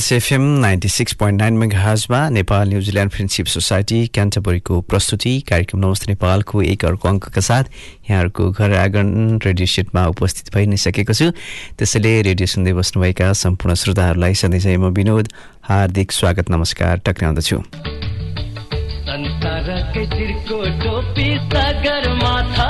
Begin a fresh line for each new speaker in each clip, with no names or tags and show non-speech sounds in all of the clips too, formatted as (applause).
Plains FM ninety six point nine मेगाजमा Nepal New Zealand friendship society क्यान्टबरीको प्रस्तुति कार्यक्रम नमस्ते नेपालको एक अर्को अङ्कका साथ यहाँहरूको घर आँगन रेडियो सेटमा उपस्थित भइ नै सकेको छु। त्यसैले रेडियो सुन्दै बस्नुभएका सम्पूर्ण श्रोताहरूलाई सधैँ म विनोद हार्दिक स्वागत नमस्कार टक्राउँदछु
टोपी सगरमाथा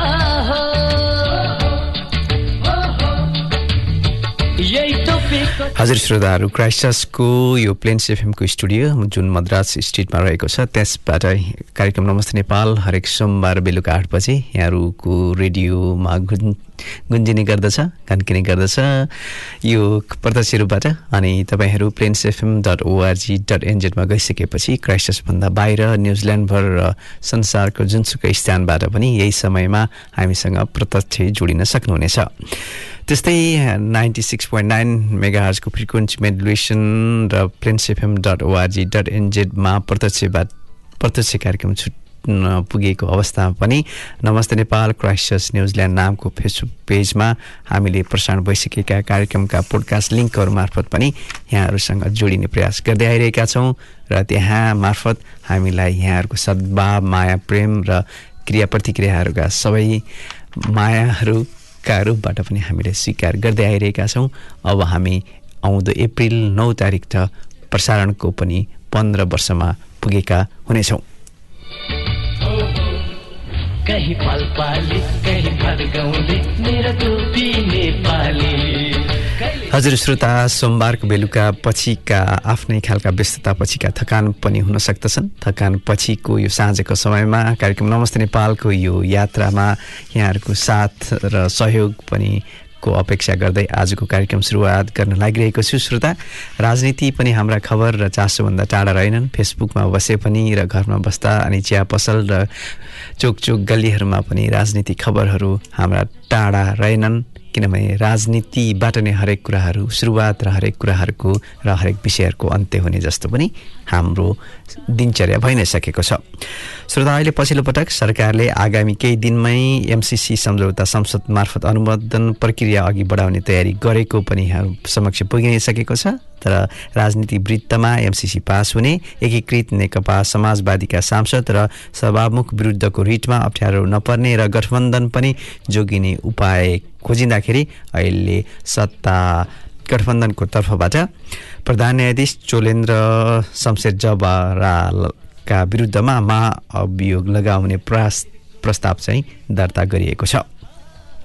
हजुर श्रोताहरू क्राइस्टसको यो प्लेन्स एफएमको स्टुडियो जुन मद्रास स्ट्रिटमा रहेको छ त्यसबाट कार्यक्रम नमस्ते नेपाल हरेक सोमबार बेलुका आठ बजे यहाँहरूको रेडियोमा गुन् गुन्जिने गर्दछ कन्किने गर्दछ। यो प्रत्यक्ष रूपबाट अनि तपाईँहरू Plains FM dot ORG dot एनजेडमा गइसकेपछि क्राइस्टसभन्दा बाहिर न्युजिल्यान्डभर र संसारको जुनसुकै स्थानबाट पनि यही समयमा हामीसँग प्रत्यक्ष जोडिन सक्नुहुनेछ। त्यस्तै नाइन्टी सिक्स पोइन्ट नाइन मेगाहर्सको फ्रिक्वेन्सी मोडुलेसन र Plains FM dot ORG dot एनजेडमा प्रत्यक्षबाट प्रत्यक्ष कार्यक्रम छुट पुगेको अवस्थामा पनि Namaste Nepal Christchurch New Zealand नामको फेसबुक पेजमा हामीले प्रसारण भइसकेका कार्यक्रमका पोडकास्ट लिङ्कहरू मार्फत पनि यहाँहरूसँग जोडिने प्रयास गर्दै आइरहेका छौँ र त्यहाँ मार्फत हामीलाई यहाँहरूको सद्भाव माया प्रेम र क्रिया प्रतिक्रियाहरूका सबै मायाहरू का रूपबाट पनि हामीले स्वीकार गर्दै आइरहेका छौँ। अब हामी आउँदो अप्रिल नौ तारिक त प्रसारणको पनि पन्ध्र वर्षमा पुगेका हुनेछौँ।
टोपी नेपाली।
हजुर श्रोता सोमबारको बेलुका पछिका आफ्नै खालका व्यस्तता पछिका थकान पनि हुन सक्दछन्। थकान पछिको यो साँझको समयमा कार्यक्रम नमस्ते नेपालको यो यात्रामा यहाँहरूको साथ र सहयोग पनि को अपेक्षा गर्दै आजको कार्यक्रम सुरुवात गर्न लागिरहेको छु श्रोता। राजनीति पनि हाम्रा खबर र चासोभन्दा टाढा रहेनन्। फेसबुकमा बसे पनि र घरमा बस्दा अनि चिया पसल र चोक चोक गल्लीहरूमा पनि राजनीतिक खबरहरू हाम्रा टाढा रहेनन्। किनभने राजनीतिबाट नै हरेक कुराहरू सुरुवात र हरेक कुराहरूको र हरेक विषयहरूको अन्त्य हुने जस्तो पनि हाम्रो दिनचर्या भइ नै सकेको छ। श्रोता अहिले पछिल्लो पटक सरकारले आगामी केही दिनमै एमसिसी सम्झौता संसद मार्फत अनुमोदन प्रक्रिया अघि बढाउने तयारी गरेको पनि समक्ष पुगि नै सकेको छ। तर राजनीतिक वृत्तमा एमसिसी पास हुने एकीकृत नेकपा समाजवादीका सांसद र सभामुख विरुद्धको रिटमा अप्ठ्यारो नपर्ने र गठबन्धन पनि जोगिने उपाय खोजिँदाखेरि अहिले सत्ता गठबन्धनको तर्फबाट प्रधान न्यायाधीश चोलेन्द्र शमशेर जबरालका विरुद्धमा महाअभियोग लगाउने प्रयास प्रस्ताव चाहिँ दर्ता गरिएको छ।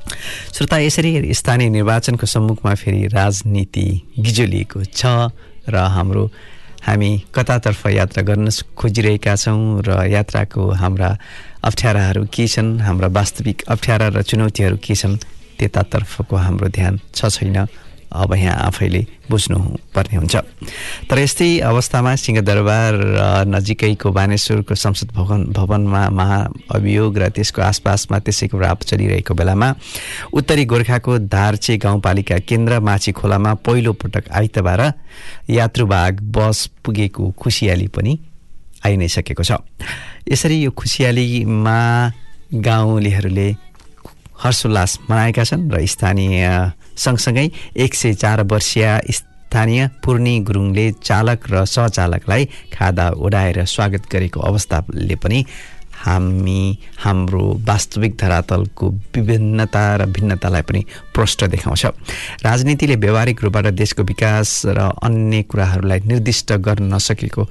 श्रोता यसरी स्थानीय निर्वाचनको सम्मुखमा फेरि राजनीति गिजोलिएको छ र हाम्रो हामी कतातर्फ यात्रा गर्न खोजिरहेका छौँ र यात्राको हाम्रा अप्ठ्याराहरू के छन् हाम्रा वास्तविक अप्ठ्यारा र चुनौतीहरू के छन् त्यतातर्फको हाम्रो ध्यान छ छैन। अब यहाँ आफैले बुझ्नु पर्ने हुन्छ। तर यस्तै अवस्थामा सिंहदरबार नजिकैको बानेश्वरको संसद भवन भवनमा महाअभियोग र त्यसको आसपासमा त्यसैको राप चलिरहेको बेलामा उत्तरी गोर्खाको धारचे गाउँपालिका केन्द्र माछी खोलामा पहिलो पटक आइतबार यात्रुवाहक बस पुगेको खुसियाली पनि आइ नै सकेको छ। यसरी यो खुसियालीमा गाउँलेहरूले हर्षोल्लास मनाएका छन् र स्थानीय सँगसँगै एक सय चार वर्षीय स्थानीय पूर्णी गुरुङले चालक र सहचालकलाई खादा ओढाएर स्वागत गरेको अवस्थाले पनि हामी हाम्रो वास्तविक धरातलको विभिन्नता र भिन्नतालाई पनि प्रष्ट देखाउँछ। राजनीतिले व्यावहारिक रूपबाट देशको विकास र अन्य कुराहरूलाई निर्दिष्ट गर्न नसकेको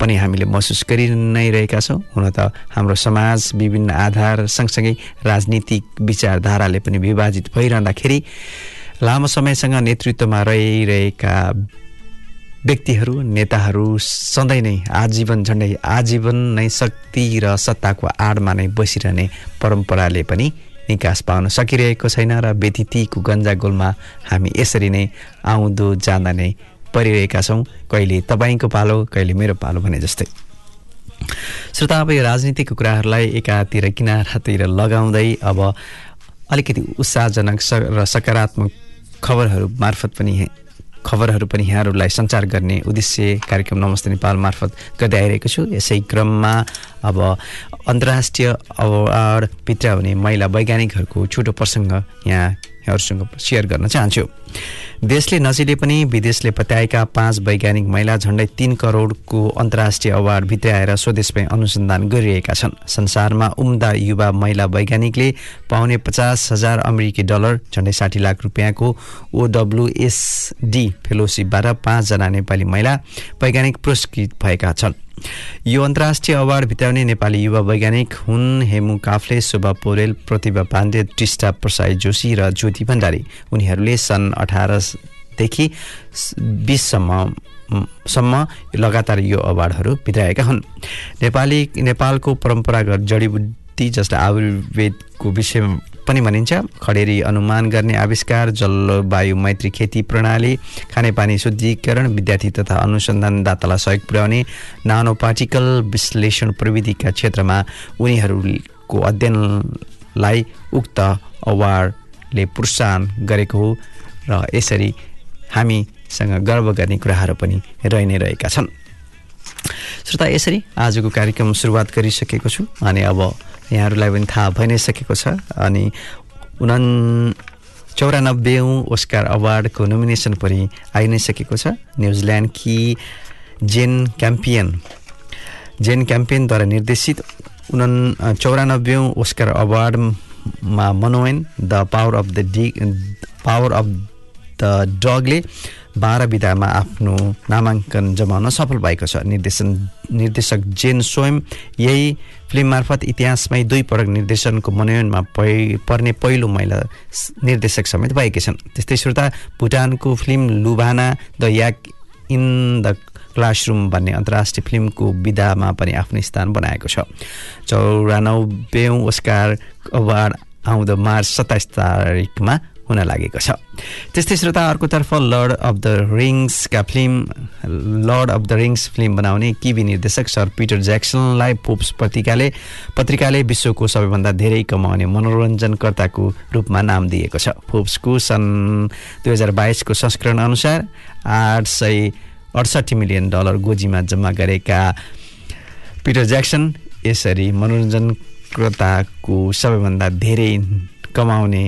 पनि हामीले महसुस गरि नै रहेका छौँ। हुन त हाम्रो समाज विभिन्न आधार सँगसँगै राजनीतिक विचारधाराले पनि विभाजित भइरहँदाखेरि लामो समयसँग नेतृत्वमा रहिरहेका व्यक्तिहरू नेताहरू सधैँ नै आजीवन झन्डै आजीवन नै शक्ति र सत्ताको आडमा नै बसिरहने परम्पराले पनि निकास पाउन सकिरहेको छैन र व्यतिथिको गन्जागोलमा हामी यसरी नै आउँदो जाँदा नै परिरहेका छौँ। कहिले तपाईँको पालो कहिले मेरो पालो भने जस्तै। श्रोता अब यो राजनीतिको कुराहरूलाई एकातिर किनारातिर लगाउँदै अब अलिकति उत्साहजनक स र सकारात्मक खबरहरू मार्फत पनि खबरहरू पनि यहाँहरूलाई सञ्चार गर्ने उद्देश्य कार्यक्रम नमस्ते नेपाल मार्फत गर्दै आइरहेको छु। यसै क्रममा अब अन्तर्राष्ट्रिय अवार्ड भित्र हुने महिला वैज्ञानिकहरूको छोटो प्रसङ्ग यहाँ यहाँहरूसँग सेयर गर्न चाहन्छु। देशले नजिले पनि विदेशले पत्याएका पाँच वैज्ञानिक महिला झन्डै तिन करोडको अन्तर्राष्ट्रिय अवार्ड भित्राएर स्वदेशमै अनुसन्धान गरिरहेका छन्। संसारमा उम्दा युवा महिला वैज्ञानिकले पाउने पचास हजार अमेरिकी डलर झन्डै साठी लाख रुपियाँको ओडब्लुएसडी फेलोसिपबाट पाँचजना नेपाली महिला वैज्ञानिक पुरस्कृत भएका छन्। यो अन्तर्राष्ट्रिय अवार्ड भित्राउने नेपाली युवा वैज्ञानिक हुन् हेमु काफ्ले शोभा पौडेल प्रतिभा पाण्डे टिस्टा प्रसाई जोशी र ज्योति भण्डारी। उनीहरूले सन् अठारदेखि बिससम्म सम्म लगातार यो अवार्डहरू भित्राएका हुन्। नेपाली नेपालको परम्परागत जडीबुटी जसलाई आयुर्वेदको विषयमा पनि भनिन्छ खडेरी अनुमान गर्ने आविष्कार जलवायु मैत्री खेती प्रणाली खानेपानी शुद्धिकरण विद्यार्थी तथा अनुसन्धानदातालाई सहयोग पुर्याउने नानो पार्टिकल विश्लेषण प्रविधिका क्षेत्रमा उनीहरूको अध्ययनलाई उक्त अवार्डले प्रोत्साहन गरेको हो र यसरी हामीसँग गर्व गर्ने कुराहरू पनि रहि रहेका छन्। श्रोता यसरी आजको कार्यक्रम सुरुवात गरिसकेको छु। अनि अब यहाँहरूलाई पनि थाहा भइ नै सकेको छ। अनि उना चौरानब्बेौँ ओस्कार अवार्डको नोमिनेसन पनि आइ नै सकेको छ न्युजिल्यान्डकी जेन क्याम्पियन। जेन क्याम्पियनद्वारा निर्देशित उना चौरानब्बेौँ ओस्कार अवार्डमा मनोयन the power of the the power of the डगले बाह्र विधामा आफ्नो नामाङ्कन जमाउन सफल भएको छ। निर्देशन निर्देशक जेन स्वयं यही फिल्म मार्फत इतिहासमै दुई पटक निर्देशनको मनोनयनमा पर्ने पहिलो महिला निर्देशक समेत भएकी छन्। त्यस्तै श्रोता भुटानको film Lunana the yak in the classroom भन्ने अन्तर्राष्ट्रिय फिल्मको विधामा पनि आफ्नो स्थान बनाएको छ। चौरानब्बेौँ ओस्कार अवार्ड आउँदो मार्च सत्ताइस तारिकमा हुन लागेको छ। त्यस्तै श्रोता अर्कोतर्फ lord of the रिङ्सका film lord of the rings film बनाउने किबी निर्देशक सर पिटर ज्याक्सनलाई पोप्स पत्रिकाले पत्रिकाले विश्वको सबैभन्दा धेरै कमाउने मनोरञ्जनकर्ताको रूपमा नाम दिएको छ। फोप्सको सन् दुई हजार बाइसको संस्करण अनुसार आठ सय अडसट्ठी मिलियन डलर गोजीमा जम्मा गरेका पिटर ज्याक्सन यसरी मनोरञ्जनकर्ताको सबैभन्दा धेरै कमाउने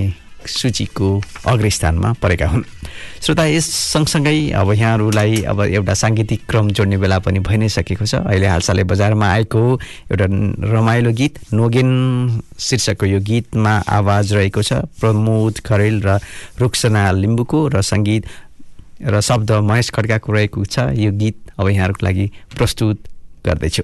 सूचीको अग्रस्थानमा परेका हुन्। श्रोता यस सँगसँगै अब यहाँहरूलाई अब एउटा साङ्गीतिक क्रम जोड्ने बेला पनि भइ नै सकेको छ। अहिले हालसालै बजारमा आएको एउटा रमाइलो गीत नोगेन शीर्षकको यो गीतमा आवाज रहेको छ। प्रमोद खरेल र रुक्सना लिम्बुको र सङ्गीत र शब्द महेश खड्काको रहेको छ। यो गीत अब यहाँहरूको लागि प्रस्तुत गर्दैछु।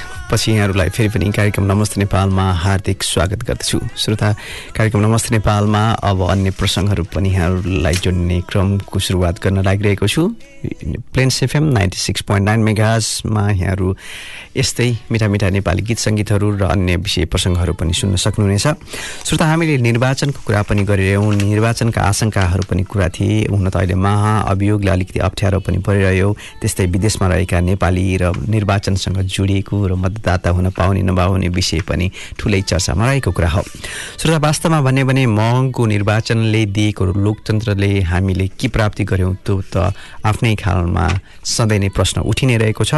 पछि यहाँहरूलाई फेरि पनि कार्यक्रम नमस्ते नेपालमा हार्दिक स्वागत गर्दछु। श्रोता कार्यक्रम नमस्ते नेपालमा अब अन्य प्रसङ्गहरू पनि यहाँहरूलाई जोड्ने क्रमको सुरुवात गर्न लागिरहेको छु। Plains FM ninety six point nine मेगाजमा यहाँहरू यस्तै मिठा मिठा नेपाली गीत सङ्गीतहरू र अन्य विषय प्रसङ्गहरू पनि सुन्न सक्नुहुनेछ। श्रोता हामीले निर्वाचनको कुरा पनि गरिरह्यौँ। निर्वाचनका आशंकाहरू पनि कुरा थिए। हुन त अहिले महाअभियोगले अलिकति अप्ठ्यारो पनि परिरह्यो। त्यस्तै विदेशमा रहेका नेपाली र निर्वाचनसँग जोडिएको र मतदाता हुन पाउने नपाउने विषय पनि ठुलै चर्चामा रहेको कुरा हो। श्रोता वास्तवमा भन्यो भने महँगो निर्वाचनले दिएको लोकतन्त्रले हामीले के प्राप्ति गऱ्यौँ त्यो त आफ्नै खालमा सधैँ नै प्रश्न उठि नै रहेको छ।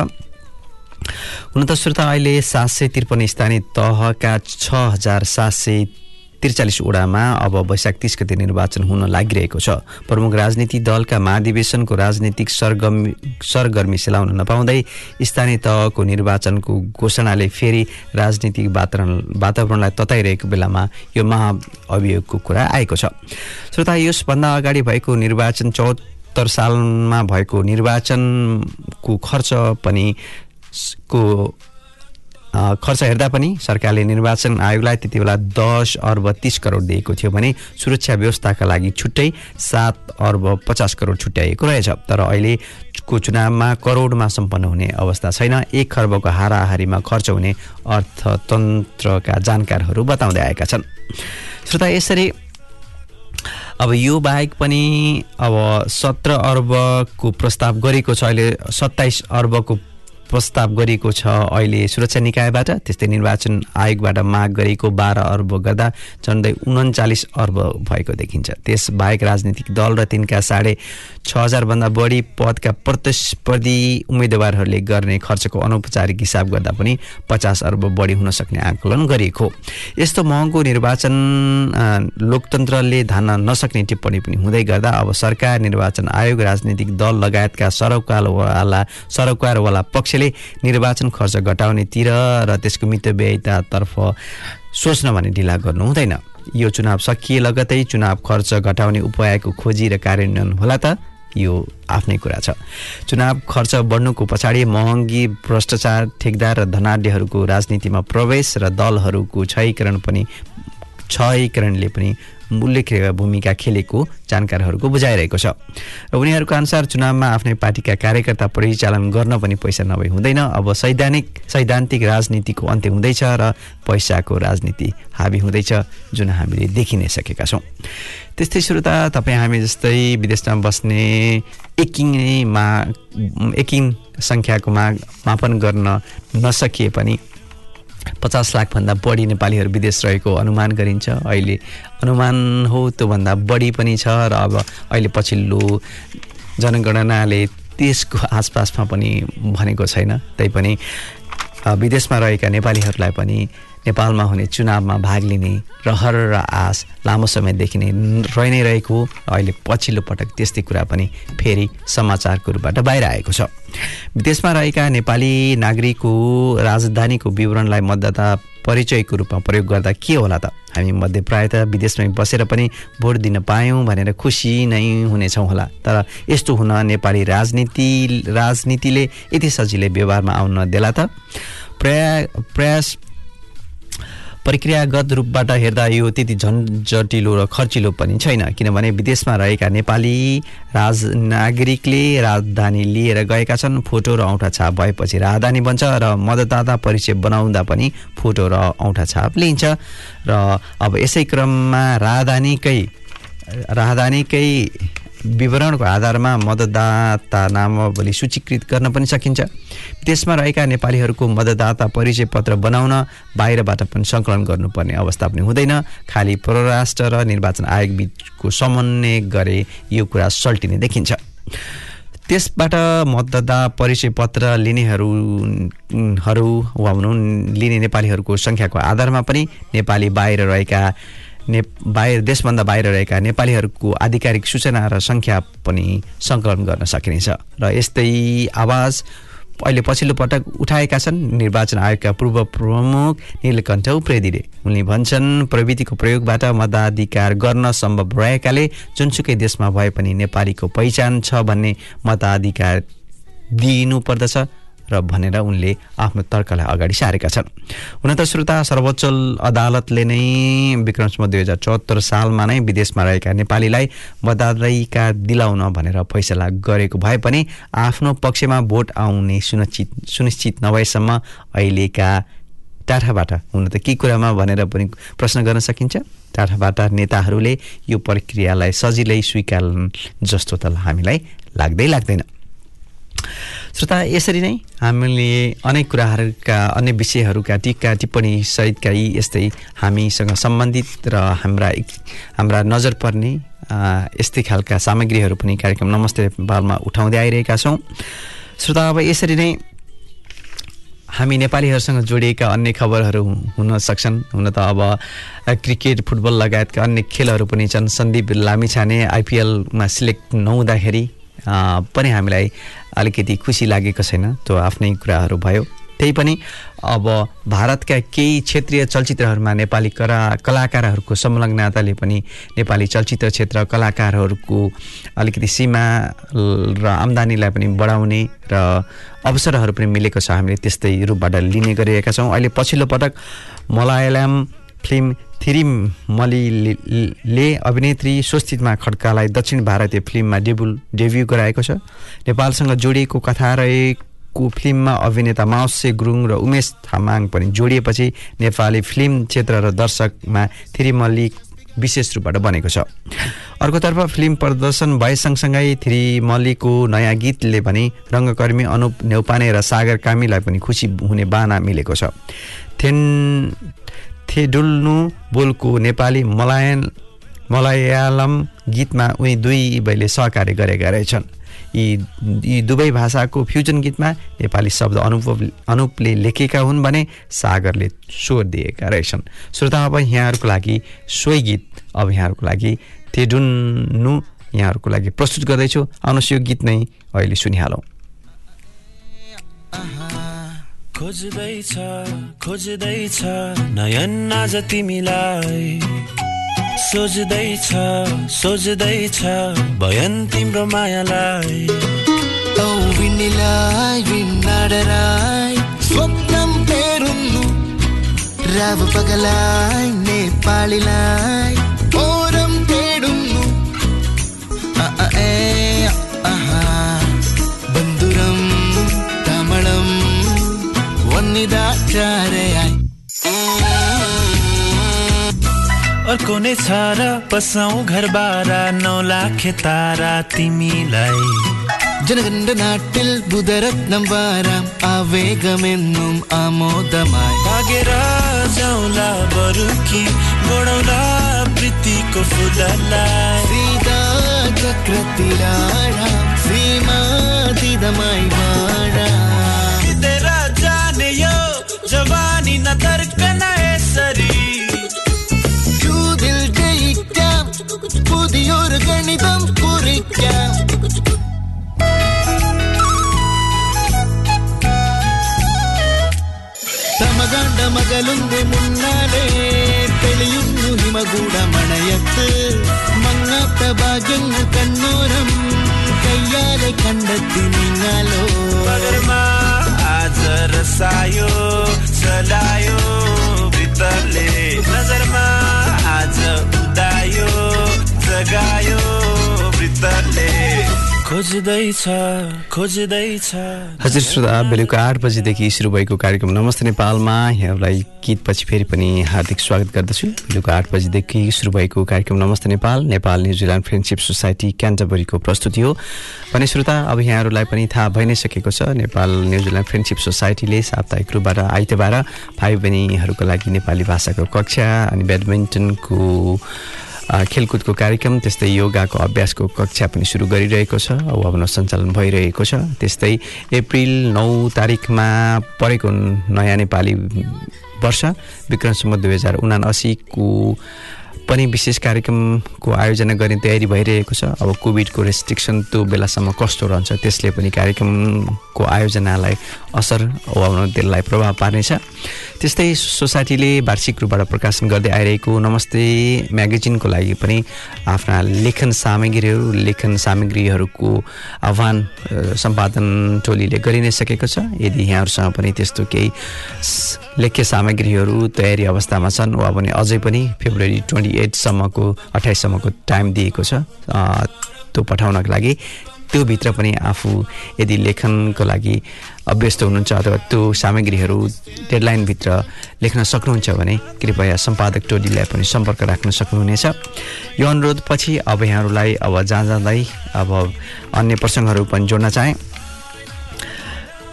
हुन त श्रोता अहिले सात सय त्रिपन्न स्थानीय तहका छ हजार सात सय त्रिचालिस वडामा अब वैशाख तिस गते निर्वाचन हुन लागिरहेको छ। प्रमुख राजनीति दलका महाधिवेशनको राजनीतिक सरगर्मी सरगर्मी सेलाउन नपाउँदै स्थानीय तहको निर्वाचनको घोषणाले फेरि राजनीतिक वातावरण वातावरणलाई तताइरहेको बेलामा यो महाअभियोगको कुरा आएको छ। श्रोता यसभन्दा अगाडि भएको निर्वाचन चौहत्तर सालमा भएको निर्वाचनको खर्च पनि को खर्च हेर्दा पनि सरकारले निर्वाचन आयोगलाई त्यति बेला दस अर्ब तिस करोड दिएको थियो भने सुरक्षा व्यवस्थाका लागि छुट्टै सात अर्ब पचास करोड छुट्याइएको रहेछ। तर अहिलेको चुनावमा करोडमा सम्पन्न हुने अवस्था छैन। एक खर्बको हाराहारीमा खर्च हुने अर्थतन्त्रका जानकारहरू बताउँदै आएका छन्। श्रोता यसरी अब यो बाहेक पनि अब सत्र अर्बको प्रस्ताव गरेको छ। अहिले सत्ताइस अर्बको प्रस्ताव गरिएको छ अहिले सुरक्षा निकायबाट। त्यस्तै निर्वाचन आयोगबाट माग गरेको बाह्र अर्ब गर्दा झन्डै उन्चालिस अर्ब भएको देखिन्छ। त्यसबाहेक राजनीतिक दल र तिनका साढे छ हजारभन्दा बढी पदका प्रतिस्पर्धी उम्मेदवारहरूले गर्ने खर्चको अनौपचारिक हिसाब गर्दा पनि पचास अर्ब बढी हुन सक्ने आकलन गरिएको। यस्तो महँगो निर्वाचन लोकतन्त्रले धान्न नसक्ने टिप्पणी पनि हुँदै गर्दा अब सरकार निर्वाचन आयोग राजनीतिक दल लगायतका सरोकारवाला सरोकारवाला पक्षले निर्वाचन खर्च घटाउनेतिर र त्यसको मितव्ययितातर्फ सोच्न भने ढिला गर्नु हुँदैन। यो चुनाव सकिए लगतै चुनाव खर्च घटाउने उपायको खोजी र कार्यान्वयन होला त यो आफ्नै कुरा छ। चुनाव खर्च बढ्नुको पछाडि महँगी भ्रष्टाचार ठेकदार र धनाढ्यहरूको राजनीतिमा प्रवेश र दलहरूको क्षयीकरण पनि क्षयीकरणले पनि उल्लेख्य भूमिका खेलेको जानकारहरूको बुझाइरहेको छ। र उनीहरूको अनुसार चुनावमा आफ्नै पार्टीका कार्यकर्ता परिचालन गर्न पनि पैसा नभई हुँदैन। अब सैद्धान्तिक सैद्धान्तिक राजनीतिको अन्त्य हुँदैछ र पैसाको राजनीति हाबी हुँदैछ जुन हामीले देखि नै सकेका छौँ। त्यस्तै श्रोता तपाईँ हामी जस्तै विदेशमा बस्ने एकिङमा एकिङ सङ्ख्याको माग मापन गर्न नसकिए पनि पचास लाखभन्दा बढी नेपालीहरू विदेश रहेको अनुमान गरिन्छ। अहिले अनुमान हो त्योभन्दा बढी पनि छ र अब अहिले पछिल्लो जनगणनाले त्यसको आसपासमा पनि भनेको छैन। तैपनि विदेशमा रहेका नेपालीहरूलाई पनि नेपालमा हुने चुनावमा भाग लिने रहर र आश लामो समयदेखि नै रहि नै रहेको अहिले पछिल्लो पटक त्यस्तै कुरा पनि फेरि समाचारको रूपबाट बाहिर आएको छ। विदेशमा रहेका नेपाली नागरिकको राजधानीको विवरणलाई मतदाता परिचयको रूपमा प्रयोग गर्दा के होला त? हामी मध्ये प्रायः त विदेशमै बसेर पनि भोट दिन पायौँ भनेर खुसी नै हुनेछौँ होला। तर यस्तो हुन नेपाली राजनीति राजनीतिले यति सजिलै व्यवहारमा आउन नदेला त? प्रया प्रयास प्रक्रियागत रूपबाट हेर्दा यो त्यति झन्झटिलो र खर्चिलो पनि छैन किनभने विदेशमा रहेका नेपाली राज नागरिकले राजधानी लिएर गएका छन् फोटो र औँठा छाप भएपछि राजधानी बन्छ र मतदाता परिचय बनाउँदा पनि फोटो र औँठा छाप लिइन्छ। र अब यसै क्रममा राजधानीकै राजधानीकै विवरणको आधारमा मतदाता नामावली सूचीकृत गर्न पनि सकिन्छ। त्यसमा रहेका नेपालीहरूको मतदाता परिचय पत्र बनाउन बाहिरबाट पनि सङ्कलन गर्नुपर्ने अवस्था पनि हुँदैन। खालि परराष्ट्र र निर्वाचन आयोग बिचको समन्वय गरे यो कुरा सल्टिने देखिन्छ। त्यसबाट मतदाता परिचय पत्र लिनेहरू हरू वा भनौँ लिने नेपालीहरूको सङ्ख्याको आधारमा पनि नेपाली बाहिर रहेका ने बाहिर देशभन्दा बाहिर रहेका नेपालीहरूको आधिकारिक सूचना र सङ्ख्या पनि सङ्कलन गर्न सकिनेछ। र यस्तै आवाज अहिले पछिल्लो पटक उठाएका छन्। निर्वाचन आयोगका पूर्व प्रमुख नीलकण्ठ उप्रेतीले उनले भन्छन् प्रविधिको प्रयोगबाट मताधिकार गर्न सम्भव रहेकाले जुनसुकै देशमा भए पनि नेपालीको पहिचान छ भन्ने मताधिकार दिइनुपर्दछ र भनेर उनले आफ्नो तर्कलाई अगाडि सारेका छन्। हुन त श्रोता सर्वोच्च अदालतले नै विक्रमसम्म दुई हजार चौहत्तर सालमा नै विदेशमा रहेका नेपालीलाई मताधिकार दिलाउन भनेर फैसला गरेको भए पनि आफ्नो पक्षमा भोट आउने सुनिश्चित सुनिश्चित नभएसम्म अहिलेका टाठाबाट हुन त के कुरामा भनेर पनि प्रश्न गर्न सकिन्छ? टाठाबाट नेताहरूले यो प्रक्रियालाई सजिलै स्वीकार जस्तो त हामीलाई लाग्दै लाग्दैन। श्रोता यसरी नै हामीले अनेक कुराहरूका अन्य विषयहरूका टिका टिप्पणी सहितका यी यस्तै हामीसँग सम्बन्धित र हाम्रा हाम्रा नजर पर्ने यस्तै खालका सामग्रीहरू पनि कार्यक्रम नमस्ते नेपालमा उठाउँदै आइरहेका छौँ। श्रोता अब यसरी नै हामी नेपालीहरूसँग जोडिएका अन्य खबरहरू हुन सक्छन्। हुन त अब क्रिकेट फुटबल लगायतका अन्य खेलहरू पनि छन्। सन्दीप लामिछाने आइपिएलमा सिलेक्ट नहुँदाखेरि पनि हामीलाई अलिकति खुसी लागेको छैन। त्यो आफ्नै कुराहरू भयो। त्यही पनि अब भारतका केही क्षेत्रीय चलचित्रहरूमा नेपाली कला कलाकारहरूको संलग्नताले पनि नेपाली चलचित्र क्षेत्र कलाकारहरूको अलिकति सीमा र आम्दानीलाई पनि बढाउने र अवसरहरू पनि मिलेको छ। हामीले त्यस्तै रूपबाट लिने गरिरहेका छौँ। अहिले पछिल्लो पटक मलयालम फिल्म थिरिमलीले अभिनेत्री स्वस्तिमा खड्कालाई दक्षिण भारतीय फिल्ममा डेब्यु डेब्यू गराएको छ। नेपालसँग जोडिएको कथा रहेको फिल्ममा अभिनेता माउसे गुरुङ र उमेश तामाङ पनि जोडिएपछि नेपाली फिल्म क्षेत्र र दर्शकमा थिरिमल्ली विशेष रूपबाट बनेको छ। अर्कोतर्फ फिल्म प्रदर्शन भए सँगसँगै थिरिमल्लीको नयाँ गीतले पनि रङ्गकर्मी अनुप नेौपाने र सागर कामीलाई पनि खुसी हुने बाना मिलेको छ। थेन थेडुल्नु बोलको नेपाली मलायन मलयालम गीतमा उनी दुई बैले सहकार्य गरेका रहेछन्। यी यी दुवै भाषाको फ्युजन गीतमा नेपाली शब्द अनुप अनुपले लेखेका हुन् भने सागरले स्वर दिएका रहेछन्। श्रोता अब यहाँहरूको लागि सोही गीत अब यहाँहरूको लागि थेडुन्नु यहाँहरूको लागि प्रस्तुत गर्दैछु। आउनुहोस् यो गीत नै अहिले सुनिहालौँ।
खोज्दैछ खोज्दैछ नयन आज तिमीलाई। सोच्दैछ सोच्दैछ भयन तिम्रो मायालाई।
राव पगलाई नेपालीलाई ए। निदा
चारे कोने छ र पसाउ घर बारा, नौ लाख तारा तिमीलाई
जनगणनाटिल बुधरत्नं वारां आवेगमेन्नुं आमोदमाय
भागेर जाउँला बरु कि बढाउँला प्रीतिको फुललाई सीता चक्रतिर सीमा दिदमाई भाडा തകർക്കണ സരി
ക്യൂതിൽ ജയിക്കാം പുതിയൊരു ഗണിതം കുറിക്കാം സമകാണ്ട മകളുടെ മുന്നാലെ തെളിയുന്നു ഹിമകൂടമണയത്ത് മങ്ങാത്ത ഭാഗ്യങ്ങൾ കണ്ണോരം കയ്യാലെ കണ്ടെത്തി
നിന്നാലോ പകർമാ ആചര
हजुर श्रोता बेलुका आठ बजीदेखि सुरु भएको कार्यक्रम नमस्ते नेपालमा। यहाँलाई गीतपछि फेरि पनि हार्दिक स्वागत गर्दछु। बेलुका आठ बजीदेखि सुरु भएको कार्यक्रम Namaste Nepal Nepal New Zealand friendship society क्यान्टबरीको प्रस्तुति हो। भने श्रोता अब यहाँहरूलाई पनि थाहा भइ नै सकेको छ नेपाल न्युजिल्यान्ड फ्रेन्डसिप सोसाइटीले साप्ताहिक रूपबाट आइतबार भाइ बहिनीहरूको लागि नेपाली भाषाको कक्षा अनि ब्याडमिन्टनको खेलकुदको कार्यक्रम त्यस्तै योगाको अभ्यासको कक्षा पनि सुरु गरिरहेको छ अब सञ्चालन भइरहेको छ। त्यस्तै अप्रिल नौ तारिकमा परेको नयाँ नेपाली वर्ष विक्रमसम्म दुई हजार उनासीको पनि विशेष कार्यक्रमको आयोजना गर्ने तयारी भइरहेको छ। अब कोभिडको रेस्ट्रिक्सन त्यो बेलासम्म कस्तो रहन्छ त्यसले पनि कार्यक्रमको आयोजनालाई असर वा त्यसलाई प्रभाव पार्नेछ। त्यस्तै सोसाइटीले वार्षिक रूपबाट प्रकाशन गर्दै आइरहेको नमस्ते म्यागजिनको लागि पनि आफ्ना लेखन सामग्रीहरू लेखन सामग्रीहरूको आह्वान सम्पादन टोलीले गरि नै सकेको छ। यदि यहाँहरूसँग पनि त्यस्तो केही लेख्य सामग्रीहरू तयारी अवस्थामा छन् वा भने अझै पनि फेब्रुअरी ट्वेन्टी एटसम्मको अठाइससम्मको टाइम दिएको छ त्यो पठाउनको लागि। त्योभित्र पनि आफू यदि लेखनको लागि अभ्यस्त हुनुहुन्छ अथवा त्यो सामग्रीहरू डेडलाइनभित्र लेख्न सक्नुहुन्छ भने कृपया सम्पादक टोलीलाई पनि सम्पर्क राख्न सक्नुहुनेछ। यो अनुरोध पछि अब यहाँहरूलाई अब जहाँ जाँदै अब अन्य प्रसङ्गहरू पनि जोड्न चाहेँ।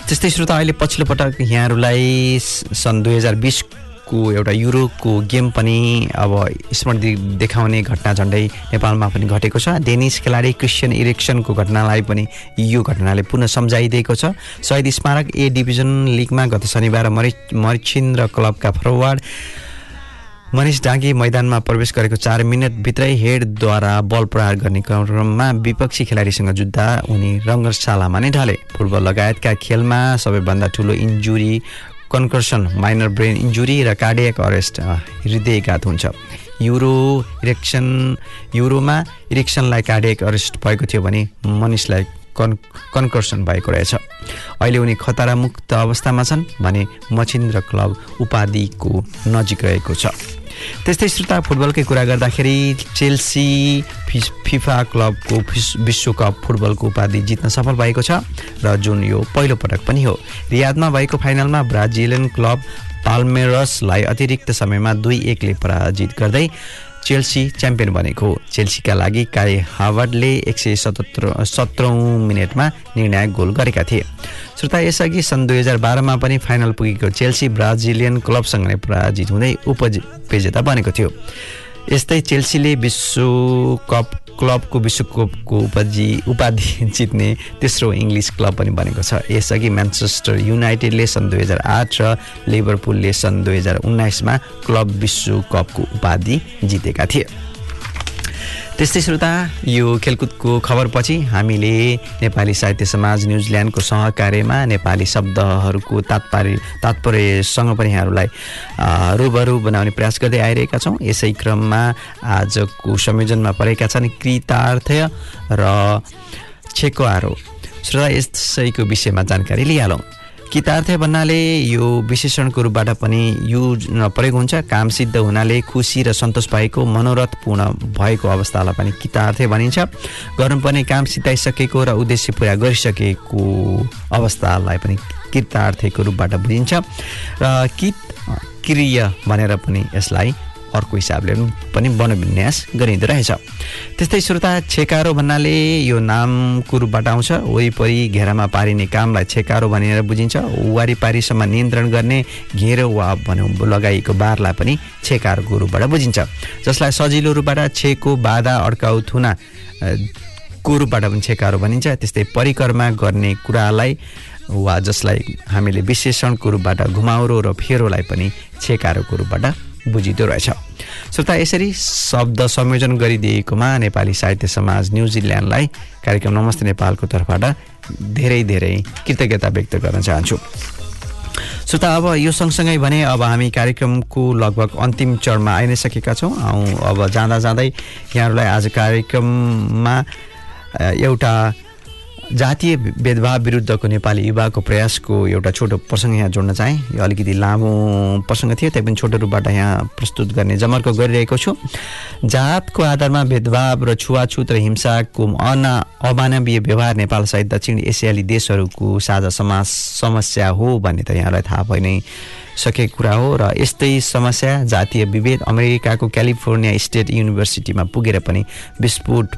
त्यस्तै श्रोता अहिले पछिल्लो पटक यहाँहरूलाई सन् दुई हजार बिसको एउटा युरोको गेम पनि अब स्मृति देखाउने घटना झन्डै नेपालमा पनि घटेको छ। डेनिस खेलाडी क्रिस्चियन इरेक्सनको घटनालाई पनि यो घटनाले पुनः सम्झाइदिएको छ। शहीद स्मारक ए डिभिजन लिगमा गत शनिबार मरि मरिचिन्द्र क्लबका फरवार्ड मनिष डाँगी मैदानमा प्रवेश गरेको चार मिनटभित्रै हेडद्वारा बल प्रहार गर्ने क्रममा विपक्षी खेलाडीसँग जुत्दा उनी रङ्गशालामा नै ढले। फुटबल लगायतका खेलमा सबैभन्दा ठुलो injury concussion minor brain injury र कार्डियक अरेस्ट हृदयघात हुन्छ। युरो इरेक्सन युरोमा इरेक्सनलाई कार्डियक अरेस्ट भएको थियो भने मनिषलाई कन् कन्कर्सन भएको रहेछ। अहिले उनी खतरामुक्त अवस्थामा छन् भने मचिन्द्र क्लब उपाधिको नजिक रहेको छ। त्यस्तै श्रोता फुटबलकै कुरा गर्दाखेरि चेल्सी फिस फिफा क्लबको विश्वकप फुटबलको उपाधि जित्न सफल भएको छ र जुन यो पहिलो पटक पनि हो। रियादमा भएको फाइनलमा ब्राजिलियन क्लब पाल्मेरसलाई अतिरिक्त समयमा दुई एकले पराजित गर्दै चेल्सी च्याम्पियन बनेको चेल्सीका लागि काई हावर्डले एक सय सतहत्तर सत्रौँ मिनटमा निर्णायक गोल गरेका थिए। श्रोता यसअघि सन् दुई हजार बाह्रमा पनि फाइनल पुगेको चेल्सी ब्राजिलियन क्लबसँग नै पराजित हुँदै उपविजेता बनेको थियो। यस्तै चेल्सीले विश्वकप क्लबको विश्वकपको उपाधि उपाधि (laughs) जित्ने तेस्रो इङ्ग्लिस क्लब पनि बनेको छ। यसअघि म्यान्चेस्टर युनाइटेडले सन् दुई हजार आठ र लिभरपुलले सन् दुई हजार उन्नाइसमा क्लब विश्वकपको उपाधि जितेका थिए। त्यस्तै श्रोता यो खेलकुदको खबरपछि हामीले नेपाली साहित्य समाज न्युजिल्यान्डको सहकार्यमा नेपाली शब्दहरूको तात्पर्य तात्पर्यसँग पनि यहाँहरूलाई रूबरू बनाउने प्रयास गर्दै आइरहेका छौँ। यसै क्रममा आजको संयोजनमा परेका छन् कृतार्थ र छेको आरो। श्रोता यसैको विषयमा जानकारी लिइहालौँ। कितार्थ भन्नाले यो विशेषणको रूपबाट पनि युज प्रयोग हुन्छ। काम सिद्ध हुनाले खुसी र सन्तोष भएको मनोरथ पूर्ण भएको अवस्थालाई पनि कितार्थ भनिन्छ। गर्नुपर्ने काम सिद्धाइसकेको र उद्देश्य पुरा गरिसकेको अवस्थालाई पनि कृतार्थको रूपबाट बुझिन्छ। र कित क्रिय भनेर पनि यसलाई अर्को हिसाबले पनि वनविन्यास गरिँदो रहेछ। त्यस्तै श्रोता छेकारो भन्नाले यो नामको रूपबाट आउँछ। वरिपरि घेरामा पारिने कामलाई छेकारो भनेर बुझिन्छ। वारिपारीसम्म नियन्त्रण गर्ने घेरो वा भनौँ लगाइएको बारलाई पनि छेकारोको रूपबाट बुझिन्छ। जसलाई सजिलो रूपबाट छेको बाधा अड्काउ थुना को रूपबाट पनि छेकारो भनिन्छ। त्यस्तै परिकरमा गर्ने कुरालाई वा जसलाई हामीले विशेषणको रूपबाट घुमाउरो र फेरोलाई पनि छेकारोको रूपबाट बुझिँदो रहेछ। श्रोता यसरी शब्द संयोजन गरिदिएकोमा नेपाली साहित्य समाज न्युजिल्यान्डलाई कार्यक्रम नमस्ते नेपालको तर्फबाट धेरै धेरै कृतज्ञता व्यक्त गर्न चाहन्छु। श्रोता अब यो सँगसँगै भने अब हामी कार्यक्रमको लगभग अन्तिम चरणमा आइ नै सकेका छौँ अब जाँदा जाँदै यहाँहरूलाई आज कार्यक्रममा एउटा जातीय भेदभाव विरुद्धको नेपाली युवाको प्रयासको एउटा छोटो प्रसङ्ग यहाँ जोड्न चाहेँ। यो अलिकति लामो प्रसङ्ग थियो त्यही पनि छोटो रूपबाट यहाँ प्रस्तुत गर्ने जमर्को गरिरहेको छु। जातको आधारमा भेदभाव र छुवाछुत र हिंसाको अना अमानवीय व्यवहार नेपाल सहित दक्षिण एसियाली देशहरूको साझा समाज समस्या हो भन्ने त यहाँलाई थाहा भइ नै सकेको कुरा हो र यस्तै समस्या जातीय विभेद अमेरिकाको क्यालिफोर्निया स्टेट युनिभर्सिटीमा पुगेर पनि विस्फोट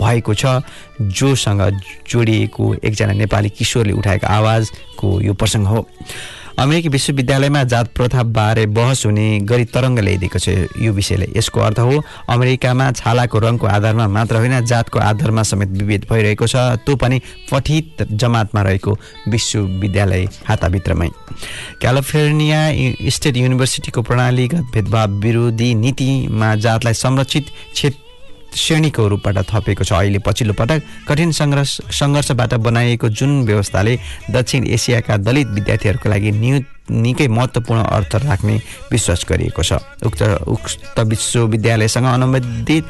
भएको छ जोसँग जोडिएको एकजना नेपाली किशोरले उठाएको आवाजको यो प्रसङ्ग हो। अमेरिकी विश्वविद्यालयमा जात प्रथाबारे बहस हुने गरी तरङ्ग ल्याइदिएको छ यो विषयले। यसको अर्थ हो अमेरिकामा छालाको रङको आधारमा मात्र होइन जातको आधारमा समेत विभेद भइरहेको छ त्यो पनि पठित जमातमा रहेको विश्वविद्यालय हाताभित्रमै। क्यालिफोर्निया स्टेट युनिभर्सिटीको प्रणालीगत भेदभाव विरोधी नीतिमा जातलाई संरक्षित क्षेत्र श्रेणीको रूपबाट थपेको छ। अहिले पछिल्लो पटक कठिन सङ्घर्ष सङ्घर्षबाट बनाइएको जुन व्यवस्थाले दक्षिण एसियाका दलित विद्यार्थीहरूको लागि न्यु निकै महत्त्वपूर्ण अर्थ राख्ने विश्वास गरिएको छ। उक्त उक्त विश्वविद्यालयसँग अनुबन्धित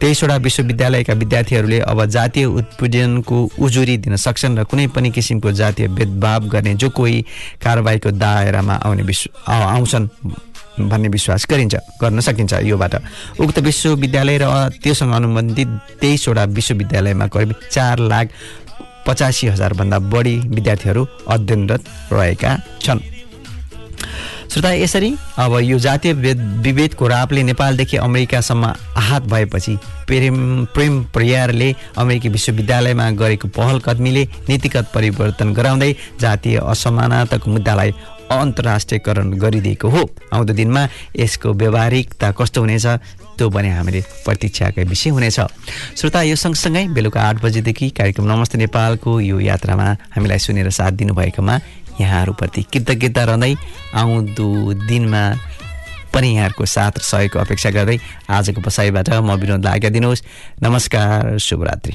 तेइसवटा विश्वविद्यालयका विद्यार्थीहरूले अब जातीय उत्पीडनको उजुरी दिन सक्छन् र कुनै पनि किसिमको जातीय भेदभाव गर्ने जो कोही कारवाहीको दायरामा आउने विश्व आउँछन्। भन्ने विश्वास गरिन्छ गर्न सकिन्छ योबाट। उक्त विश्वविद्यालय र त्योसँग अनुबन्धित तेइसवटा विश्वविद्यालयमा करिब चार लाख पचासी हजारभन्दा बढी विद्यार्थीहरू अध्ययनरत रहेका छन्। श्रोता यसरी अब यो जातीय भेद विभेदको रापले नेपालदेखि अमेरिकासम्म आहत भएपछि प्रेम प्रेम परियारले अमेरिकी विश्वविद्यालयमा गरेको पहल कदमीले नीतिगत परिवर्तन गराउँदै जातीय असमानताको मुद्दालाई अन्तर्राष्ट्रियकरण गरिदिएको हो। आउँदो दिनमा यसको व्यवहारिकता कस्तो हुनेछ त्यो पनि हामीले प्रतीक्षाकै विषय हुनेछ। श्रोता यो सँगसँगै बेलुका आठ बजेदेखि कार्यक्रम नमस्ते नेपालको यो यात्रामा हामीलाई सुनेर साथ दिनुभएकोमा यहाँहरूप्रति कृतज्ञता रहँदै आउँदो दिनमा पनि यहाँहरूको साथ र सहयोगको अपेक्षा गर्दै आजको बसाइबाट म विनोदलाई आज्ञा दिनुहोस् नमस्कार शुभरात्रि।